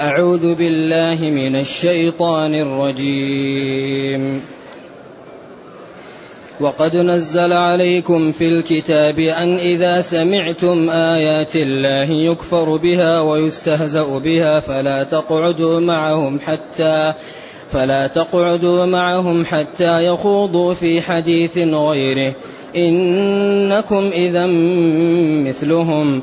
أعوذ بالله من الشيطان الرجيم. وقد نزل عليكم في الكتاب أن إذا سمعتم آيات الله يكفر بها ويستهزأ بها فلا تقعدوا معهم حتى فلا تقعدوا معهم حتى يخوضوا في حديث غيره. إنكم إذا مثلهم.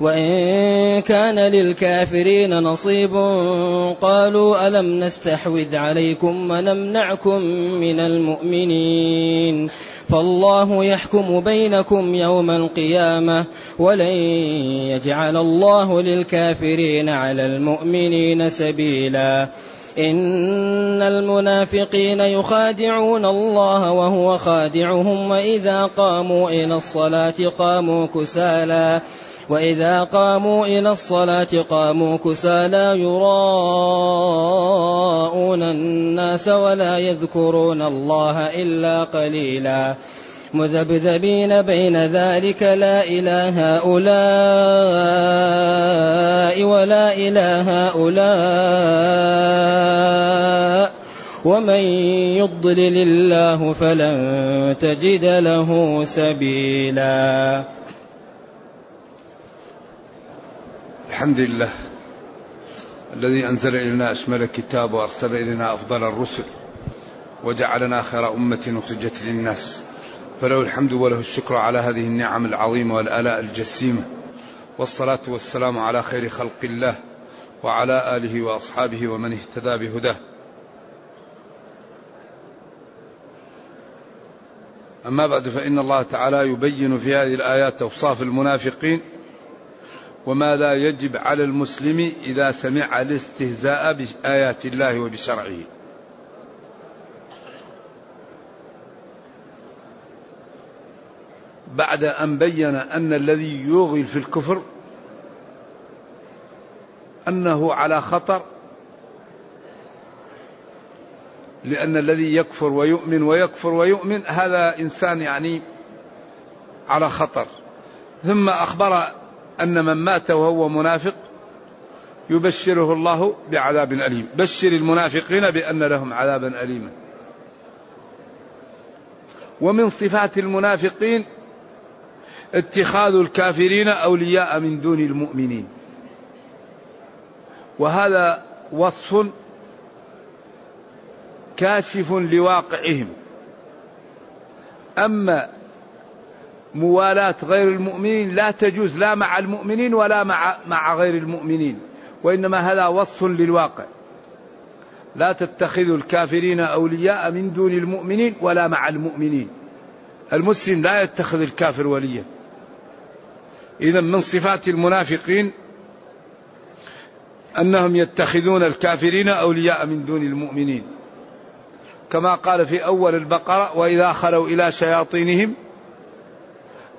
وإن كان للكافرين نصيب قالوا ألم نستحوذ عليكم ونمنعكم من المؤمنين فالله يحكم بينكم يوم القيامة ولن يجعل الله للكافرين على المؤمنين سبيلا إن المنافقين يخادعون الله وهو خادعهم وإذا قاموا إلى الصلاة قاموا كسالى وإذا قاموا إلى الصلاة قاموا كسالى يراءون الناس ولا يذكرون الله إلا قليلا. مذبذبين بين ذلك لا إله هؤلاء ولا إله هؤلاء. ومن يضلل الله فلن تجد له سبيلا. الحمد لله الذي أنزل إلينا أشمل الكتاب وأرسل إلينا أفضل الرسل وجعلنا خير أمة أخرجت للناس فله الحمد وله الشكر على هذه النعم العظيمة والآلاء الجسيمة والصلاة والسلام على خير خلق الله وعلى آله وأصحابه ومن اهتدى بهداه. أما بعد فإن الله تعالى يبين في هذه الآيات أوصاف المنافقين وما لا يجب على المسلم إذا سمع الاستهزاء بآيات الله وبشرعه. بعد أن بين أن الذي يوغل في الكفر أنه على خطر لأن الذي يكفر ويؤمن ويكفر ويؤمن هذا إنسان يعني على خطر. ثم أخبر أن من مات وهو منافق يبشره الله بعذاب أليم. بشر المنافقين بأن لهم عذابا أليما. ومن صفات المنافقين اتخاذ الكافرين أولياء من دون المؤمنين. وهذا وصف كاشف لواقعهم. أما موالاة غير المؤمنين لا تجوز لا مع المؤمنين ولا مع مع غير المؤمنين وإنما هذا وصف للواقع. لا تتخذوا الكافرين أولياء من دون المؤمنين ولا مع المؤمنين. المسلم لا يتخذ الكافر وليا. إذا من صفات المنافقين أنهم يتخذون الكافرين أولياء من دون المؤمنين. كما قال في أول البقرة وإذا خلوا إلى شياطينهم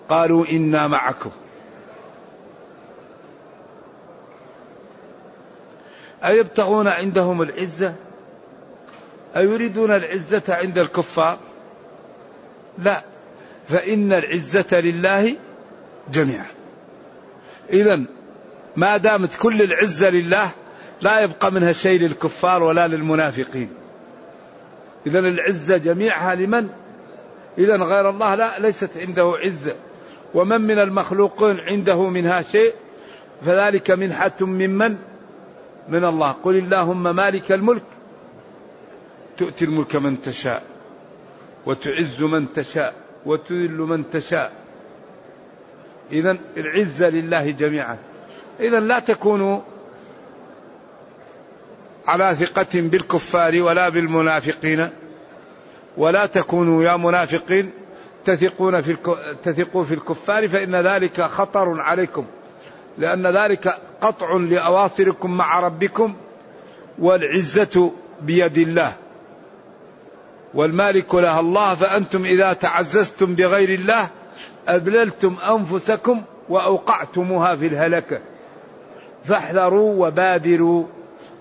قالوا إنا معكم. أيبتغون عندهم العزة؟ أيريدون العزة عند الكفار؟ لا فإن العزة لله جميعا. إذا ما دامت كل العزة لله لا يبقى منها شيء للكفار ولا للمنافقين. إذا العزة جميعها لمن؟ إذا غير الله لا ليست عنده عزة. ومن من المخلوقين عنده منها شيء فذلك منحة ممن من؟ الله. قل اللهم مالك الملك. تؤتي الملك من تشاء وتعز من تشاء وتذل من تشاء. إذا العزة لله جميعا. إذا لا تكونوا على ثقة بالكفار ولا بالمنافقين. ولا تكونوا يا منافقين تثقون في تثقوا في الكفار فإن ذلك خطر عليكم. لأن ذلك قطع لأواصركم مع ربكم والعزة بيد الله. والمالك لها الله فأنتم إذا تعززتم بغير الله أذللتم أنفسكم وأوقعتموها في الهلكة فاحذروا وبادروا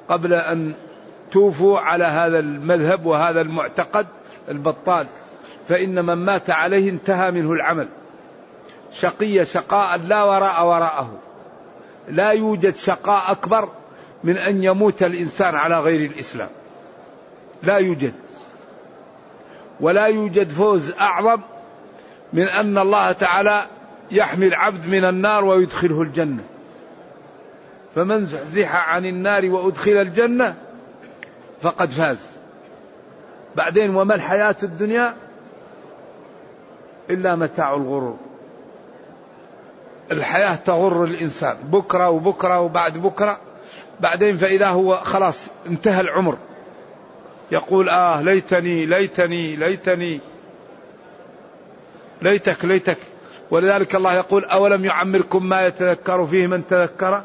قبل أن توفوا على هذا المذهب وهذا المعتقد البطال. فإن من مات عليه انتهى منه العمل. شقي شقاء لا وراء وراءه. لا يوجد شقاء أكبر من أن يموت الإنسان على غير الإسلام. لا يوجد. ولا يوجد فوز أعظم من أن الله تعالى يحمي العبد من النار ويدخله الجنة. فمن زحزح عن النار وأدخل الجنة فقد فاز. بعدين وما الحياة الدنيا؟ إلا متاع الغرور. الحياة تغر الإنسان. بكرة وبكرة وبعد بكرة. بعدين فإذا هو خلاص انتهى العمر. يقول آه ليتني ليتني ليتني. ليتك ليتك. ولذلك الله يقول أولم يعمركم ما يتذكر فيه من تذكر؟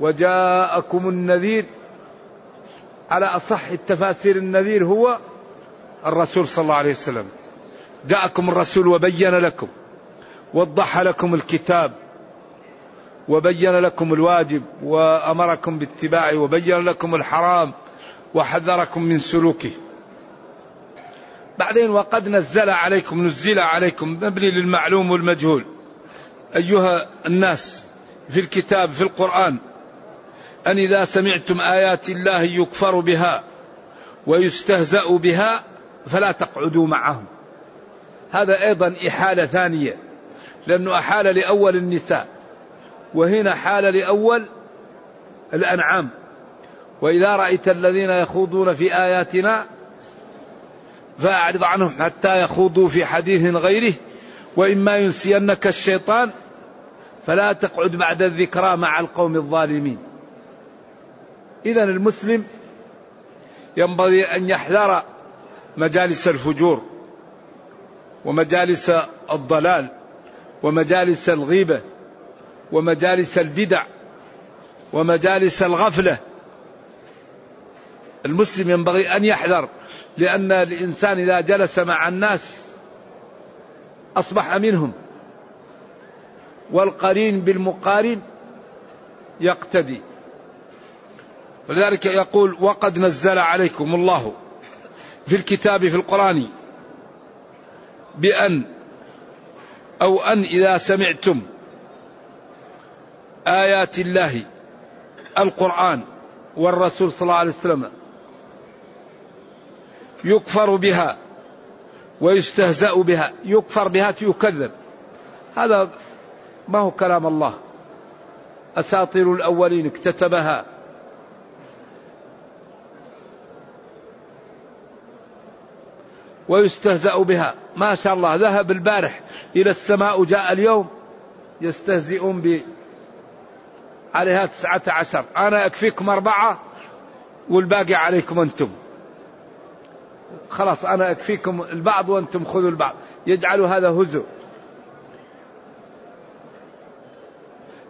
وجاءكم النذير. على أصح التفاسير النذير هو الرسول صلى الله عليه وسلم. جاءكم الرسول وبين لكم وضح لكم الكتاب وبين لكم الواجب وأمركم باتباعه وبين لكم الحرام وحذركم من سلوكه. بعدين وقد نزل عليكم نزل عليكم مبني للمعلوم والمجهول. أيها الناس في الكتاب في القرآن أن إذا سمعتم آيات الله يكفر بها ويستهزأ بها فلا تقعدوا معهم. هذا أيضا إحالة ثانية. لأنه احال لأول النساء وهنا حال لأول الأنعام. وإذا رأيت الذين يخوضون في آياتنا فأعرض عنهم حتى يخوضوا في حديث غيره. وإما ينسينك الشيطان فلا تقعد بعد الذكرى مع القوم الظالمين. إذا المسلم ينبغي أن يحذر مجالس الفجور. ومجالس الضلال ومجالس الغيبة ومجالس البدع ومجالس الغفلة. المسلم ينبغي أن يحذر لأن الإنسان إذا جلس مع الناس أصبح منهم والقرين بالمقارن يقتدي. ولذلك يقول وقد نزل عليكم الله في الكتاب في القرآن بأن أو أن إذا سمعتم آيات الله القرآن والرسول صلى الله عليه وسلم يكفر بها ويستهزأ بها يكفر بها يكذب هذا ما هو كلام الله. أساطير الأولين اكتتبها. ويستهزأ بها. ما شاء الله. ذهب البارح إلى السماء وجاء اليوم يستهزئون عليها تسعة عشر. أنا أكفيكم أربعة والباقي عليكم أنتم. خلاص أنا أكفيكم البعض وأنتم خذوا البعض. يجعلوا هذا هزء.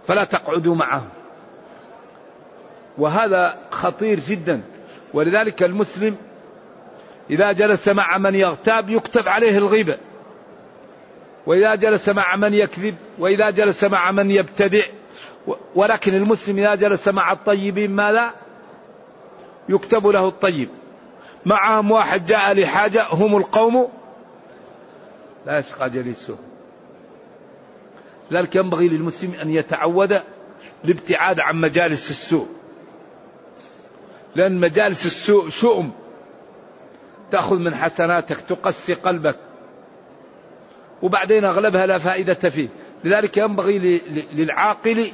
فلا تقعدوا معهم. وهذا خطير جدا. ولذلك المسلم إذا جلس مع من يغتاب يكتب عليه الغيبة. وإذا جلس مع من يكذب وإذا جلس مع من يبتدع ولكن المسلم إذا جلس مع الطيبين ماذا؟ يكتب له الطيب. معهم واحد جاء لحاجة هم القوم؟ لا يشقى جليسه. ذلك ينبغي للمسلم أن يتعود الابتعاد عن مجالس السوء. لأن مجالس السوء شؤم. تأخذ من حسناتك تقسي قلبك. وبعدين أغلبها لا فائدة فيه. لذلك ينبغي للعاقل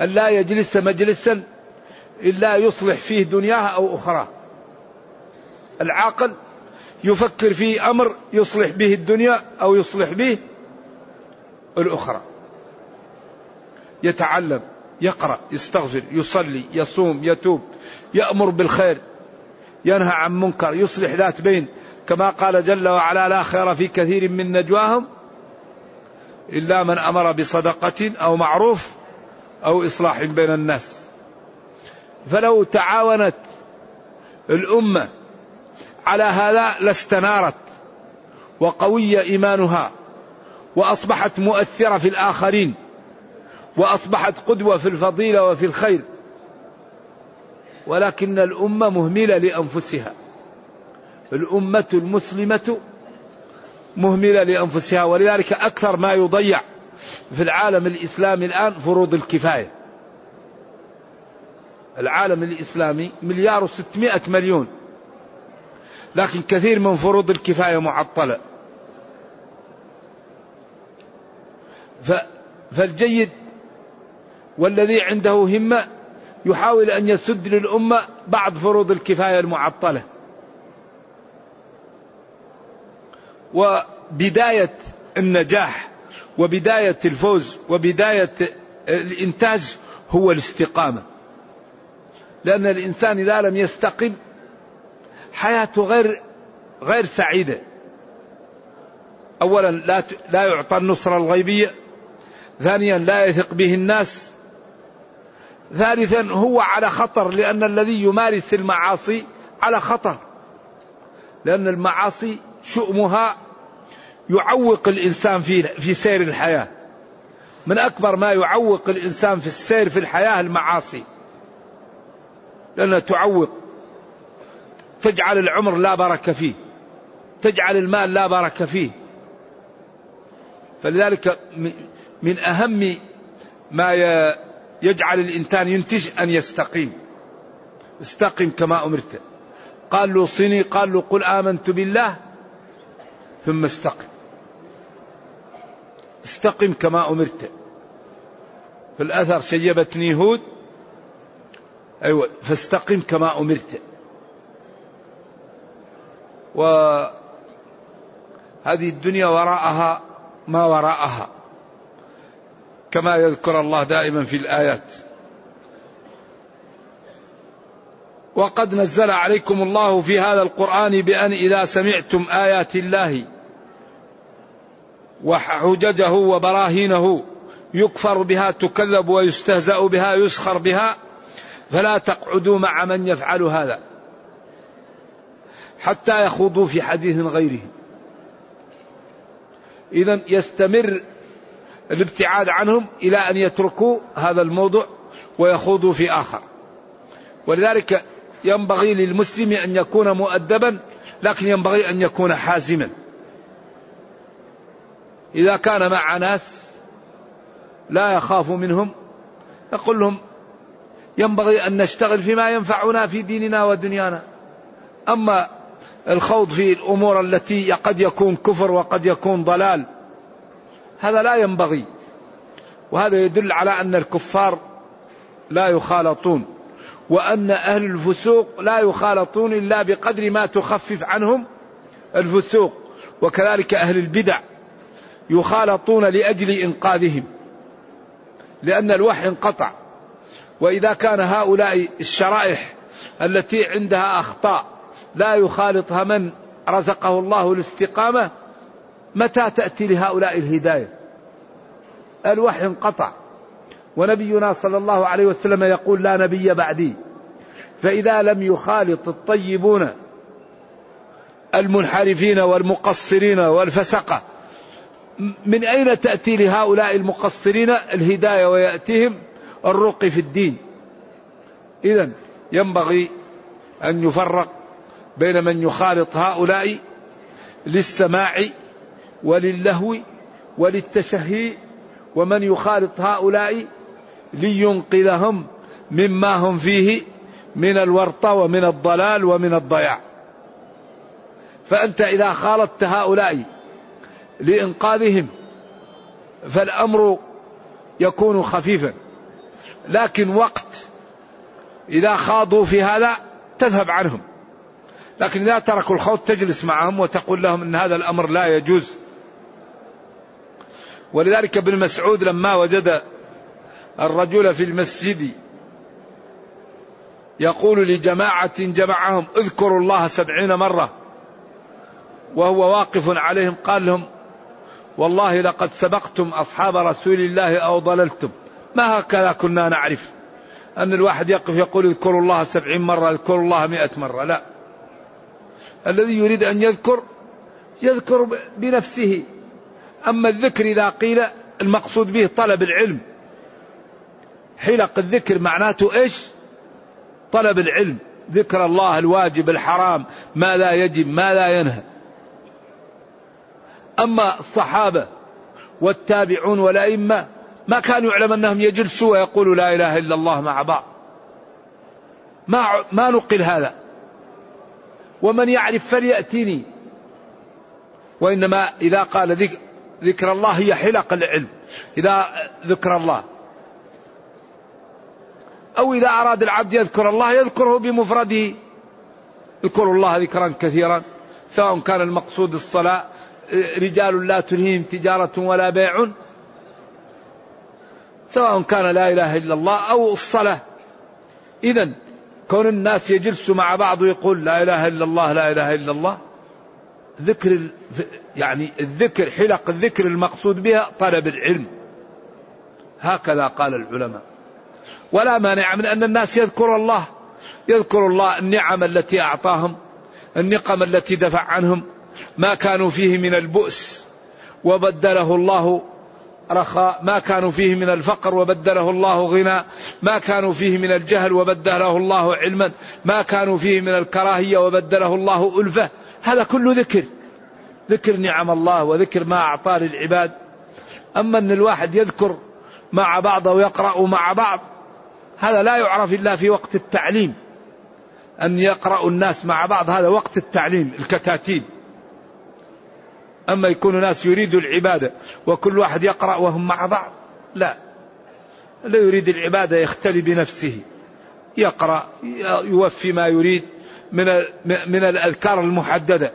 أن لا يجلس مجلسا إلا يصلح فيه دنياه أو أخرى العاقل يفكر في أمر يصلح به الدنيا أو يصلح به الأخرى. يتعلم يقرأ يستغفر يصلي يصوم يتوب يأمر بالخير. ينهى عن منكر يصلح ذات بين. كما قال جل وعلا لا خير في كثير من نجواهم إلا من أمر بصدقة أو معروف أو إصلاح بين الناس. فلو تعاونت الأمة على هذا لاستنارت وقوي إيمانها وأصبحت مؤثرة في الآخرين وأصبحت قدوة في الفضيلة وفي الخير. ولكن الأمة مهملة لأنفسها. الأمة المسلمة مهملة لأنفسها ولذلك أكثر ما يضيع في العالم الإسلامي الآن فروض الكفاية. العالم الإسلامي مليار وستمائة مليون. لكن كثير من فروض الكفاية معطلة. فالجيد والذي عنده همة يحاول أن يسد للأمة بعض فروض الكفاية المعطلة. وبداية النجاح وبداية الفوز وبداية الإنتاج هو الاستقامة. لأن الإنسان إذا لم يستقم حياته غير غير سعيدة. أولا لا لا يعطى النصرة الغيبية. ثانيا لا يثق به الناس. ثالثا هو على خطر لأن الذي يمارس المعاصي على خطر. لأن المعاصي شؤمها يعوق الإنسان في في سير الحياة. من أكبر ما يعوق الإنسان في السير في الحياة المعاصي. لأنها تعوق. تجعل العمر لا بركة فيه. تجعل المال لا بركة فيه. فلذلك من أهم ما يجعل الإنسان ينتج أن يستقيم. استقم كما أمرت. قال له صني قال له قل آمنت بالله ثم استقم. استقم كما أمرت. في الأثر شيبتني هود. أيوة فاستقم كما أمرت. وهذه الدنيا وراءها ما وراءها. كما يذكر الله دائما في الآيات. وقد نزل عليكم الله في هذا القرآن بأن إذا سمعتم آيات الله وحججه وبراهينه يكفر بها تكذب ويستهزأ بها يسخر بها فلا تقعدوا مع من يفعل هذا. حتى يخوضوا في حديث غيره. إذا يستمر الابتعاد عنهم إلى أن يتركوا هذا الموضوع ويخوضوا في آخر. ولذلك ينبغي للمسلم أن يكون مؤدبا لكن ينبغي أن يكون حازما. إذا كان مع ناس لا يخاف منهم يقول لهم ينبغي أن نشتغل فيما ينفعنا في ديننا ودنيانا. أما الخوض في الأمور التي قد يكون كفر وقد يكون ضلال هذا لا ينبغي. وهذا يدل على أن الكفار لا يخالطون وأن أهل الفسوق لا يخالطون إلا بقدر ما تخفف عنهم الفسوق. وكذلك أهل البدع يخالطون لأجل إنقاذهم لأن الوحي انقطع. وإذا كان هؤلاء الشرائح التي عندها أخطاء لا يخالطها من رزقه الله الاستقامة متى تأتي لهؤلاء الهداية؟ الوحي انقطع. ونبينا صلى الله عليه وسلم يقول لا نبي بعدي. فإذا لم يخالط الطيبون المنحرفين والمقصرين والفسقة من أين تأتي لهؤلاء المقصرين الهداية ويأتيهم الرقي في الدين؟ إذا ينبغي أن يفرق بين من يخالط هؤلاء للسماع وللهو وللتشهي ومن يخالط هؤلاء لينقذهم مما هم فيه من الورطة ومن الضلال ومن الضياع. فأنت إذا خالطت هؤلاء لإنقاذهم فالأمر يكون خفيفا. لكن وقت إذا خاضوا في هذا تذهب عنهم. لكن إذا تركوا الخوض تجلس معهم وتقول لهم أن هذا الأمر لا يجوز. ولذلك ابن مسعود لما وجد الرجل في المسجد يقول لجماعة جمعهم اذكروا الله سبعين مرة وهو واقف عليهم قال لهم والله لقد سبقتم أصحاب رسول الله أو ضللتم ما هكذا كنا نعرف أن الواحد يقف يقول اذكروا الله سبعين مرة اذكروا الله مئة مرة لا الذي يريد أن يذكر يذكر بنفسه أما الذكر إذا قيل المقصود به طلب العلم. حلق الذكر معناته إيش؟ طلب العلم. ذكر الله الواجب الحرام ما لا يجب ما لا ينهى. أما الصحابة والتابعون والأئمة ما كانوا يعلم أنهم يجلسوا ويقولوا لا إله إلا الله مع بعض. ما ما نقل هذا. ومن يعرف فليأتيني وإنما إذا قال ذكر, ذكر الله هي حلق العلم. إذا ذكر الله. أو إذا أراد العبد يذكر الله يذكره بمفرده. يذكر الله ذكرا كثيرا سواء كان المقصود الصلاة رجال لا تلهيهم تجارة ولا بيع. سواء كان لا إله إلا الله أو الصلاة. إذا كون الناس يجلسوا مع بعض ويقول لا إله إلا الله لا إله إلا الله. ذكر يعني الذكر حلق الذكر المقصود بها طلب العلم. هكذا قال العلماء. ولا مانع من أن الناس يذكروا الله. يذكروا الله النعم التي أعطاهم النقم التي دفع عنهم ما كانوا فيه من البؤس وبدله الله رخاء ما كانوا فيه من الفقر وبدله الله غنى ما كانوا فيه من الجهل وبدله الله علما ما كانوا فيه من الكراهية وبدله الله ألفة. هذا كله ذكر. ذكر نعم الله وذكر ما أعطاه للعباد. أما أن الواحد يذكر مع بعض ويقرأ مع بعض هذا لا يعرف إلا في وقت التعليم. أن يقرأ الناس مع بعض هذا وقت التعليم الكتاتيب. أما يكون ناس يريدوا العبادة وكل واحد يقرأ وهم مع بعض لا. لا يريد العبادة يختلي بنفسه. يقرأ يوفي ما يريد. من من الأذكار المحددة.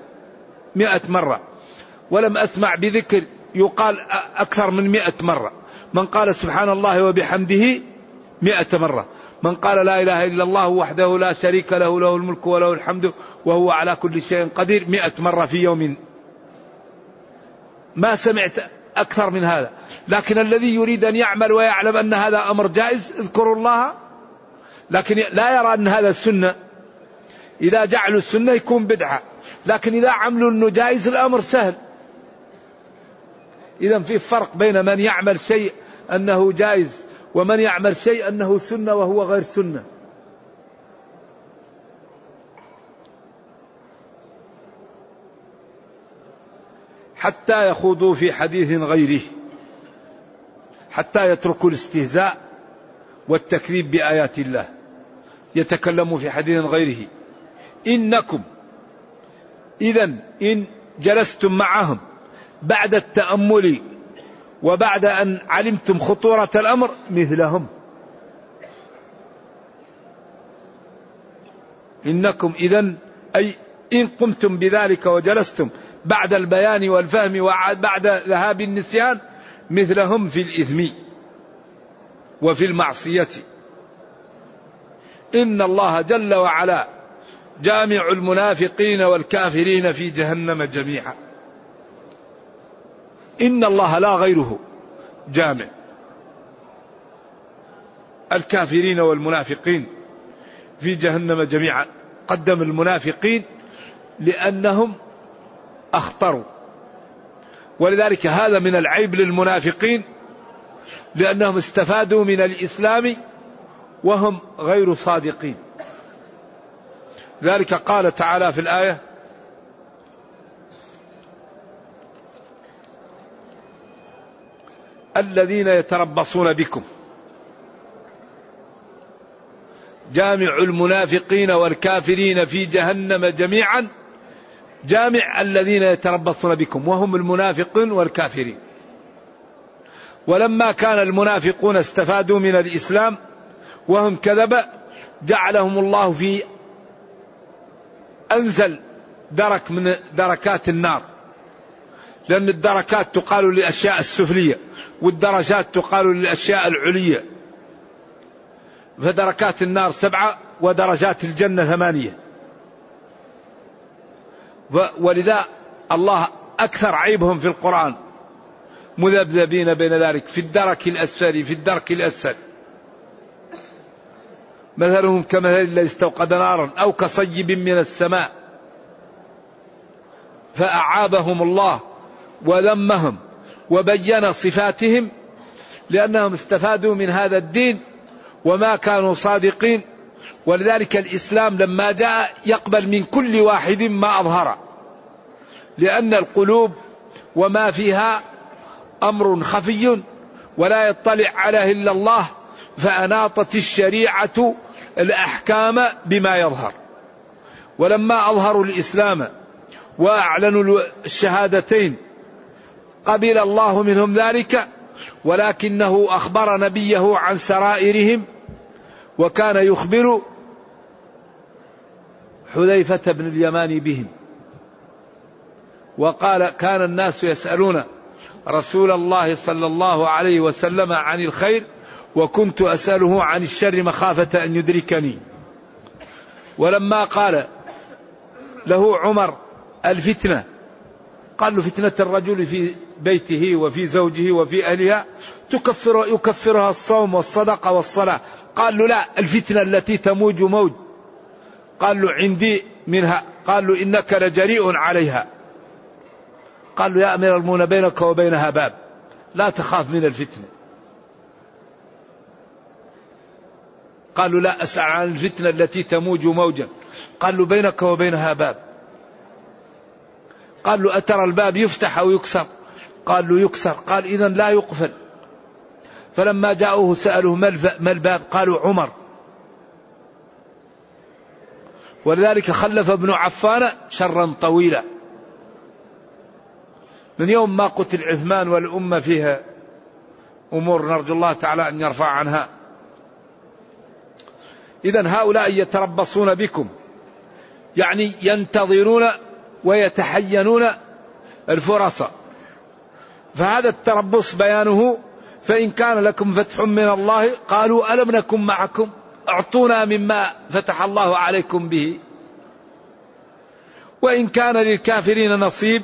مئة مرة. ولم أسمع بذكر يقال أكثر من مئة مرة. من قال سبحان الله وبحمده مئة مرة. من قال لا إله إلا الله وحده لا شريك له له الملك وله الحمد وهو على كل شيء قدير. مئة مرة في يوم. ما سمعت أكثر من هذا. لكن الذي يريد أن يعمل ويعلم أن هذا أمر جائز اذكروا الله. لكن لا يرى أن هذا السنة إذا جعلوا السنة يكون بدعة. لكن إذا عملوا أنه جائز الأمر سهل. إذا في فرق بين من يعمل شيء أنه جائز ومن يعمل شيء أنه سنة وهو غير سنة. حتى يخوضوا في حديث غيره. حتى يتركوا الاستهزاء والتكذيب بآيات الله. يتكلموا في حديث غيره. إنكم. إذا إن جلستم معهم بعد التأمل وبعد أن علمتم خطورة الأمر مثلهم. إنكم إذا أي إن قمتم بذلك وجلستم بعد البيان والفهم وبعد ذهاب النسيان مثلهم في الإثم وفي المعصية. إن الله جل وعلا جامع المنافقين والكافرين في جهنم جميعا. إن الله لا غيره. جامع. الكافرين والمنافقين في جهنم جميعا. قدم المنافقين لأنهم أخطروا. ولذلك هذا من العيب للمنافقين لأنهم استفادوا من الإسلام وهم غير صادقين. ذلك قال تعالى في الآية الذين يتربصون بكم جامع المنافقين والكافرين في جهنم جميعا جامع الذين يتربصون بكم وهم المنافقون والكافرين. ولما كان المنافقون استفادوا من الإسلام وهم كذب جعلهم الله في أنزل درك من دركات النار. لأن الدركات تقال للأشياء السفلية والدرجات تقال للأشياء العلية. فدركات النار سبعة ودرجات الجنة ثمانية. ولذا الله أكثر عيبهم في القرآن. مذبذبين بين ذلك في الدرك الأسفل في الدرك الأسفل. مثلهم كمثل الذي استوقد نارا أو كصيب من السماء. فأعابهم الله وذمهم وبين صفاتهم لأنهم استفادوا من هذا الدين وما كانوا صادقين. ولذلك الإسلام لما جاء يقبل من كل واحد ما أظهر. لأن القلوب وما فيها أمر خفي ولا يطلع عليه إلا الله فأناطت الشريعة الأحكام بما يظهر. ولما أظهروا الإسلام وأعلنوا الشهادتين قبل الله منهم ذلك ولكنه أخبر نبيه عن سرائرهم وكان يخبر حذيفة بن اليمان بهم. وقال كان الناس يسألون رسول الله صلى الله عليه وسلم عن الخير وكنت أسأله عن الشر مخافة أن يدركني. ولما قال له عمر الفتنة قال له فتنة الرجل في بيته وفي زوجه وفي أهلها تكفر يكفرها الصوم والصدقة والصلاة. قال له لا الفتنة التي تموج موج. قال له عندي منها. قال له إنك لجريء عليها. قال له يا أمير المؤمنين بينك وبينها باب. لا تخاف من الفتنة. قالوا لا أسعى عن الفتنة التي تموج موجا. قال له بينك وبينها باب. قال له أترى الباب يفتح أو يكسر؟ قال له يكسر. قال إذا لا يقفل. فلما جاءوه سألوه ما الباب؟ قالوا عمر. ولذلك خلف ابن عفان شرا طويلا. من يوم ما قتل عثمان والأمة فيها أمور نرجو الله تعالى أن يرفع عنها. إذا هؤلاء يتربصون بكم. يعني ينتظرون ويتحينون الفرص. فهذا التربص بيانه فإن كان لكم فتح من الله قالوا ألم نكن معكم؟ أعطونا مما فتح الله عليكم به. وإن كان للكافرين نصيب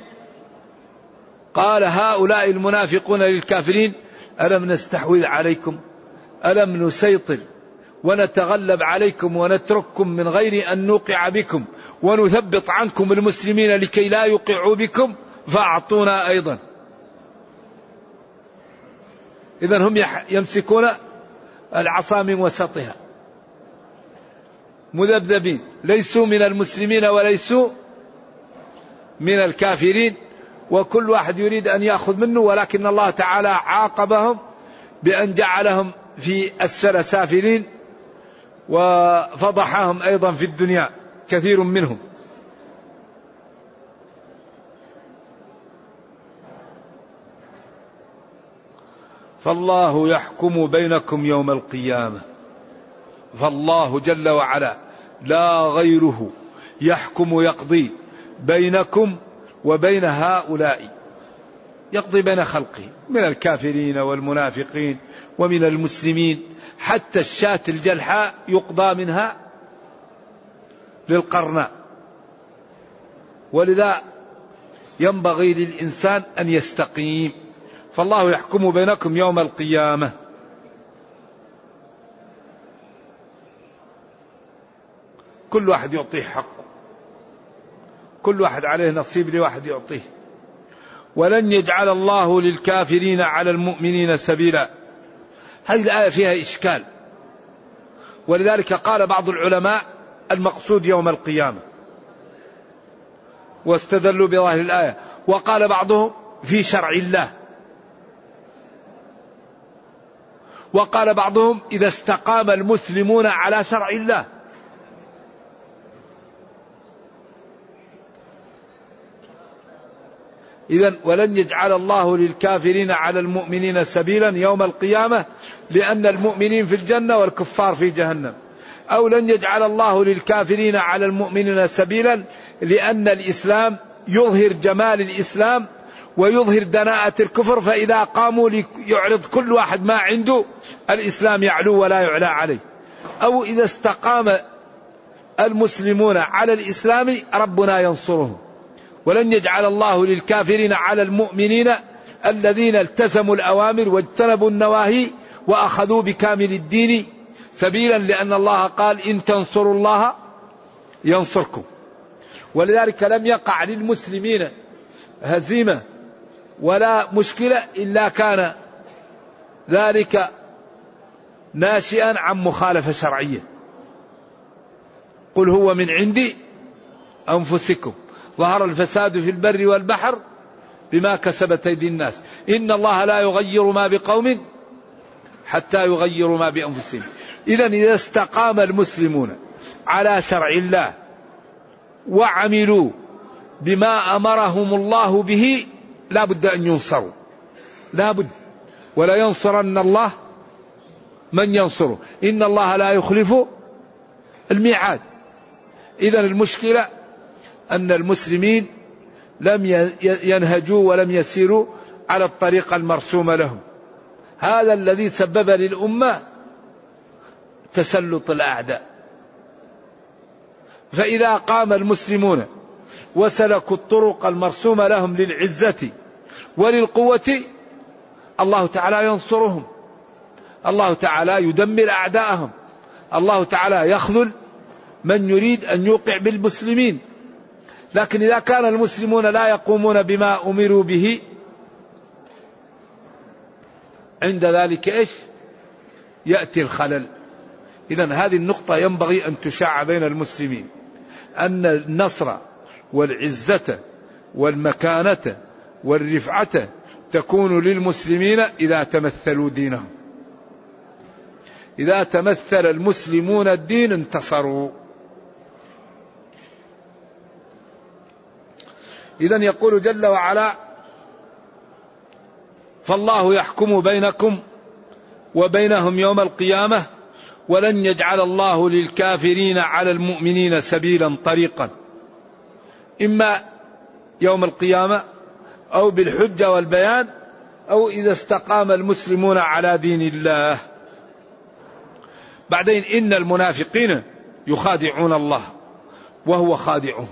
قال هؤلاء المنافقون للكافرين ألم نستحوذ عليكم؟ ألم نسيطر؟ ونتغلب عليكم ونترككم من غير أن نوقع بكم ونثبط عنكم المسلمين لكي لا يوقعوا بكم فأعطونا أيضا. إذا هم يمسكون العصا من وسطها. مذبذبين. ليسوا من المسلمين وليسوا من الكافرين. وكل واحد يريد أن يأخذ منه ولكن الله تعالى عاقبهم بأن جعلهم في أسفل سافلين وفضحهم أيضا في الدنيا كثير منهم. فالله يحكم بينكم يوم القيامة. فالله جل وعلا لا غيره يحكم يقضي بينكم وبين هؤلاء. يقضي بين خلقه من الكافرين والمنافقين ومن المسلمين حتى الشاة الجلحاء يقضى منها للقرناء. ولذا ينبغي للإنسان أن يستقيم. فالله يحكم بينكم يوم القيامة. كل واحد يعطيه حقه. كل واحد عليه نصيب لواحد يعطيه. ولن يجعل الله للكافرين على المؤمنين سبيلا. هذه الآية فيها إشكال. ولذلك قال بعض العلماء المقصود يوم القيامة. واستدلوا بظاهر الآية. وقال بعضهم في شرع الله. وقال بعضهم إذا استقام المسلمون على شرع الله. إذا ولن يجعل الله للكافرين على المؤمنين سبيلا يوم القيامة لأن المؤمنين في الجنة والكفار في جهنم. أو لن يجعل الله للكافرين على المؤمنين سبيلا لأن الإسلام يظهر جمال الإسلام ويظهر دناءة الكفر فإذا قاموا ليعرض كل واحد ما عنده الإسلام يعلو ولا يعلى عليه. أو إذا استقام المسلمون على الإسلام ربنا ينصرهم. ولن يجعل الله للكافرين على المؤمنين الذين التزموا الأوامر واجتنبوا النواهي وأخذوا بكامل الدين سبيلا لأن الله قال إن تنصروا الله ينصركم. ولذلك لم يقع للمسلمين هزيمة ولا مشكلة إلا كان ذلك ناشئا عن مخالفة شرعية. قل هو من عندي أنفسكم. ظهر الفساد في البر والبحر بما كسبت أيدي الناس. إن الله لا يغير ما بقوم حتى يغيروا ما بأنفسهم. إذا إذا استقام المسلمون على شرع الله وعملوا بما أمرهم الله به لا بد أن ينصروا. لا بد. ولا ينصرن الله من ينصره. إن الله لا يخلف الميعاد. إذا المشكلة أن المسلمين لم ينهجوا ولم يسيروا على الطريقة المرسومة لهم. هذا الذي سبب للأمة تسلط الأعداء. فإذا قام المسلمون وسلكوا الطرق المرسومة لهم للعزة وللقوة الله تعالى ينصرهم. الله تعالى يدمر أعداءهم. الله تعالى يخذل من يريد أن يوقع بالمسلمين. لكن إذا كان المسلمون لا يقومون بما أمروا به عند ذلك إيش؟ يأتي الخلل. إذا هذه النقطة ينبغي أن تشاع بين المسلمين. أن النصر والعزة والمكانة والرفعة تكون للمسلمين إذا تمثلوا دينهم. إذا تمثل المسلمون الدين انتصروا. إذا يقول جل وعلا فالله يحكم بينكم وبينهم يوم القيامة ولن يجعل الله للكافرين على المؤمنين سبيلا طريقا. إما يوم القيامة أو بالحجة والبيان أو إذا استقام المسلمون على دين الله. بعدين إن المنافقين يخادعون الله وهو خادعهم.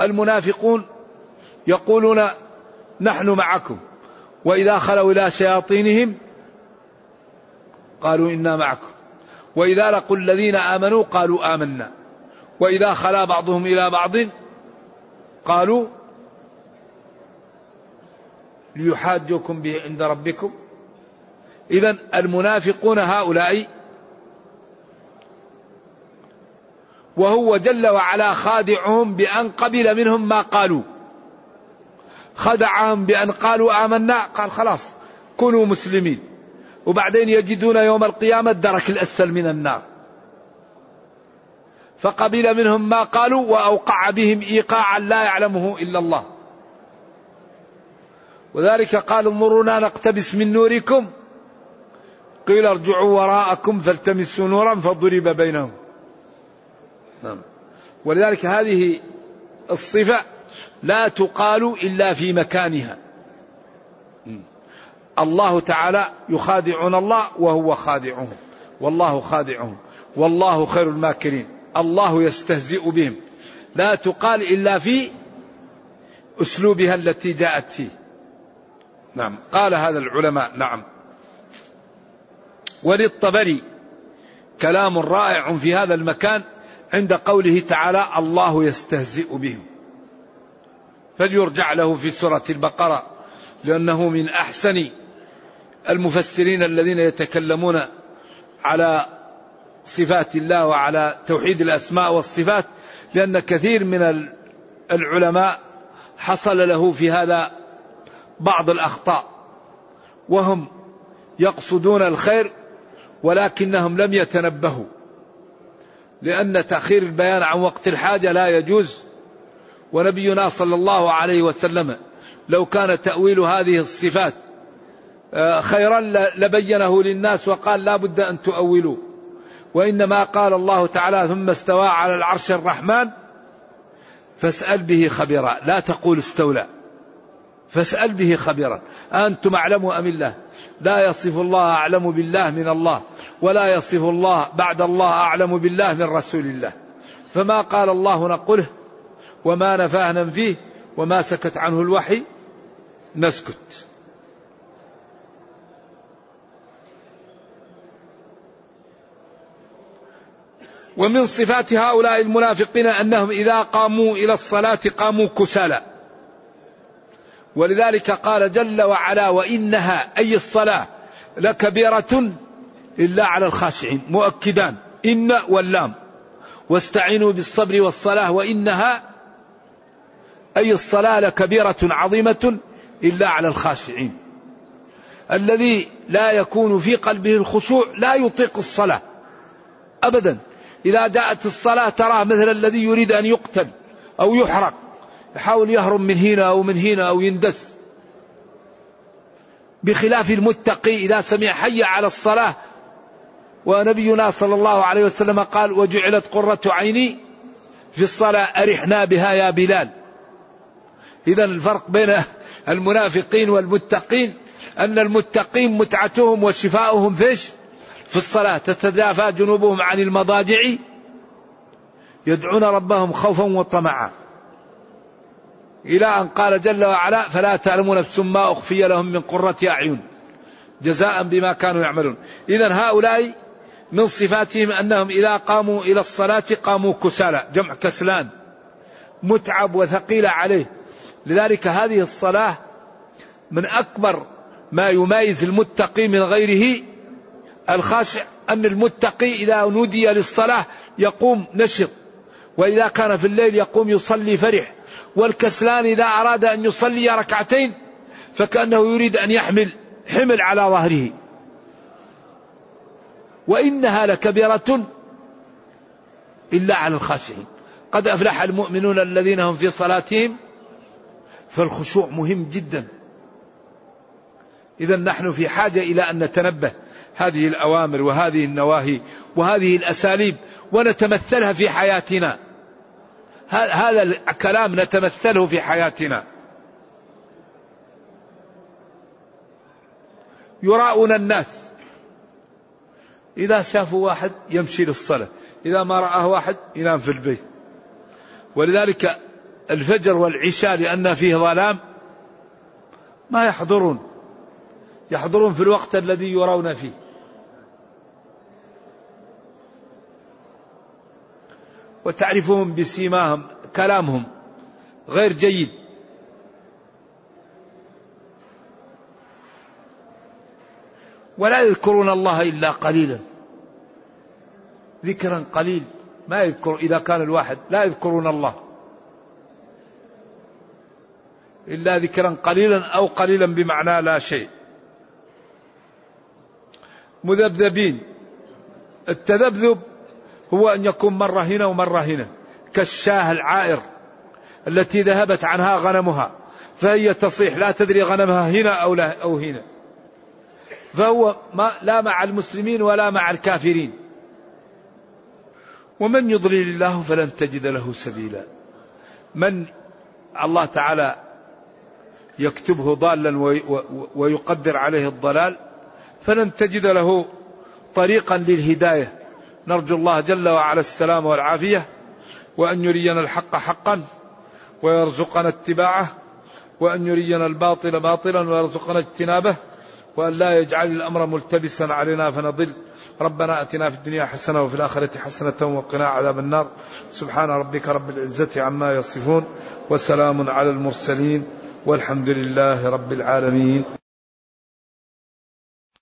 المنافقون يقولون نحن معكم وإذا خلوا إلى شياطينهم قالوا إنا معكم وإذا لقوا الذين آمنوا قالوا آمنا وإذا خلا بعضهم إلى بعض قالوا ليحاجوكم به عند ربكم. إذا المنافقون هؤلاء وهو جل وعلا خادعهم بأن قبل منهم ما قالوا. خدعهم بأن قالوا آمنا. قال خلاص كونوا مسلمين. وبعدين يجدون يوم القيامة الدرك الأسفل من النار. فقبل منهم ما قالوا وأوقع بهم إيقاعا لا يعلمه إلا الله. وذلك قال انظرونا نقتبس من نوركم. قيل ارجعوا وراءكم فالتمسوا نورا فضرب بينهم. ولذلك هذه الصفة لا تقال إلا في مكانها. الله تعالى يخادعون الله وهو خادعهم. والله خادعهم. والله خير الماكرين. الله يستهزئ بهم. لا تقال إلا في أسلوبها التي جاءت فيه. نعم. قال هذا العلماء. نعم. وللطبري كلام رائع في هذا المكان. عند قوله تعالى الله يستهزئ بهم. فليرجع له في سورة البقرة لأنه من أحسن المفسرين الذين يتكلمون على صفات الله وعلى توحيد الأسماء والصفات لأن كثير من العلماء حصل له في هذا بعض الأخطاء وهم يقصدون الخير ولكنهم لم يتنبهوا. لأن تأخير البيان عن وقت الحاجة لا يجوز. ونبينا صلى الله عليه وسلم لو كان تأويل هذه الصفات آه، خيرا لبينه للناس وقال لا بد أن تؤولوا. وإنما قال الله تعالى ثم استوى على العرش الرحمن فاسأل به خبيرا. لا تقول استولى فاسأل به خبيرا. أنتم أعلم أم الله؟ لا يصف الله أعلم بالله من الله ولا يصف الله بعد الله أعلم بالله من رسول الله. فما قال الله نقله وما نفاه ننفيه وما سكت عنه الوحي نسكت. ومن صفات هؤلاء المنافقين أنهم إذا قاموا إلى الصلاة قاموا كسالى. ولذلك قال جل وعلا وإنها أي الصلاة لكبيرة إلا على الخاشعين مؤكدان إن واللام. واستعينوا بالصبر والصلاة وإنها أي الصلاة لكبيرة عظيمة إلا على الخاشعين. الذي لا يكون في قلبه الخشوع لا يطيق الصلاة أبدا. إذا جاءت الصلاة تراه مثل الذي يريد أن يقتل أو يحرق. يحاول يهرب من هنا أو من هنا أو يندس بخلاف المتقي إذا سمع حي على الصلاة. ونبينا صلى الله عليه وسلم قال وجعلت قرة عيني في الصلاة أرحنا بها يا بلال. إذا الفرق بين المنافقين والمتقين أن المتقين متعتهم وشفاؤهم فيش في الصلاة. تتجافى جنوبهم عن المضاجع. يدعون ربهم خوفا وطمعا. إلى أن قال جل وعلا فلا تعلم نفس ما أخفي لهم من قرة أعين. جزاء بما كانوا يعملون. إذا هؤلاء من صفاتهم أنهم إذا قاموا إلى الصلاة قاموا كسالى جمع كسلان متعب وثقيلة عليه. لذلك هذه الصلاة من أكبر ما يميز المتقي من غيره. الخاشع أن المتقي إذا نودي للصلاة يقوم نشط وإذا كان في الليل يقوم يصلي فرح. والكسلان إذا أراد أن يصلي ركعتين فكأنه يريد أن يحمل حمل على ظهره. وإنها لكبيرة إلا على الخاشعين. قد أفلح المؤمنون الذين هم في صلاتهم فالخشوع مهم جدا. إذا نحن في حاجة إلى أن نتنبه هذه الأوامر وهذه النواهي وهذه الأساليب ونتمثلها في حياتنا. هذا الكلام نتمثله في حياتنا. يراؤون الناس. إذا شافوا واحد يمشي للصلاة. إذا ما رآه واحد ينام في البيت. ولذلك الفجر والعشاء لأن فيه ظلام ما يحضرون. يحضرون في الوقت الذي يرون فيه. وتعرفهم بسيماهم كلامهم غير جيد. ولا يذكرون الله إلا قليلا. ذكرا قليل. ما يذكر إذا كان الواحد. لا يذكرون الله. إلا ذكرا قليلا أو قليلا بمعنى لا شيء. مذبذبين. التذبذب هو أن يكون مرة هنا ومرة هنا كالشاه العائر التي ذهبت عنها غنمها فهي تصيح لا تدري غنمها هنا أو, لا أو هنا. فهو ما لا مع المسلمين ولا مع الكافرين. ومن يضلل الله فلن تجد له سبيلا. من الله تعالى يكتبه ضالا ويقدر عليه الضلال فلن تجد له طريقا للهداية. نرجو الله جل وعلا السلام والعافية وأن يرينا الحق حقا ويرزقنا اتباعه وأن يرينا الباطل باطلا ويرزقنا اجتنابه وأن لا يجعل الأمر ملتبسا علينا فنضل. ربنا أتنا في الدنيا حسنة وفي الآخرة حسنة وقنا عذاب النار. سبحان ربك رب العزة عما يصفون وسلام على المرسلين والحمد لله رب العالمين.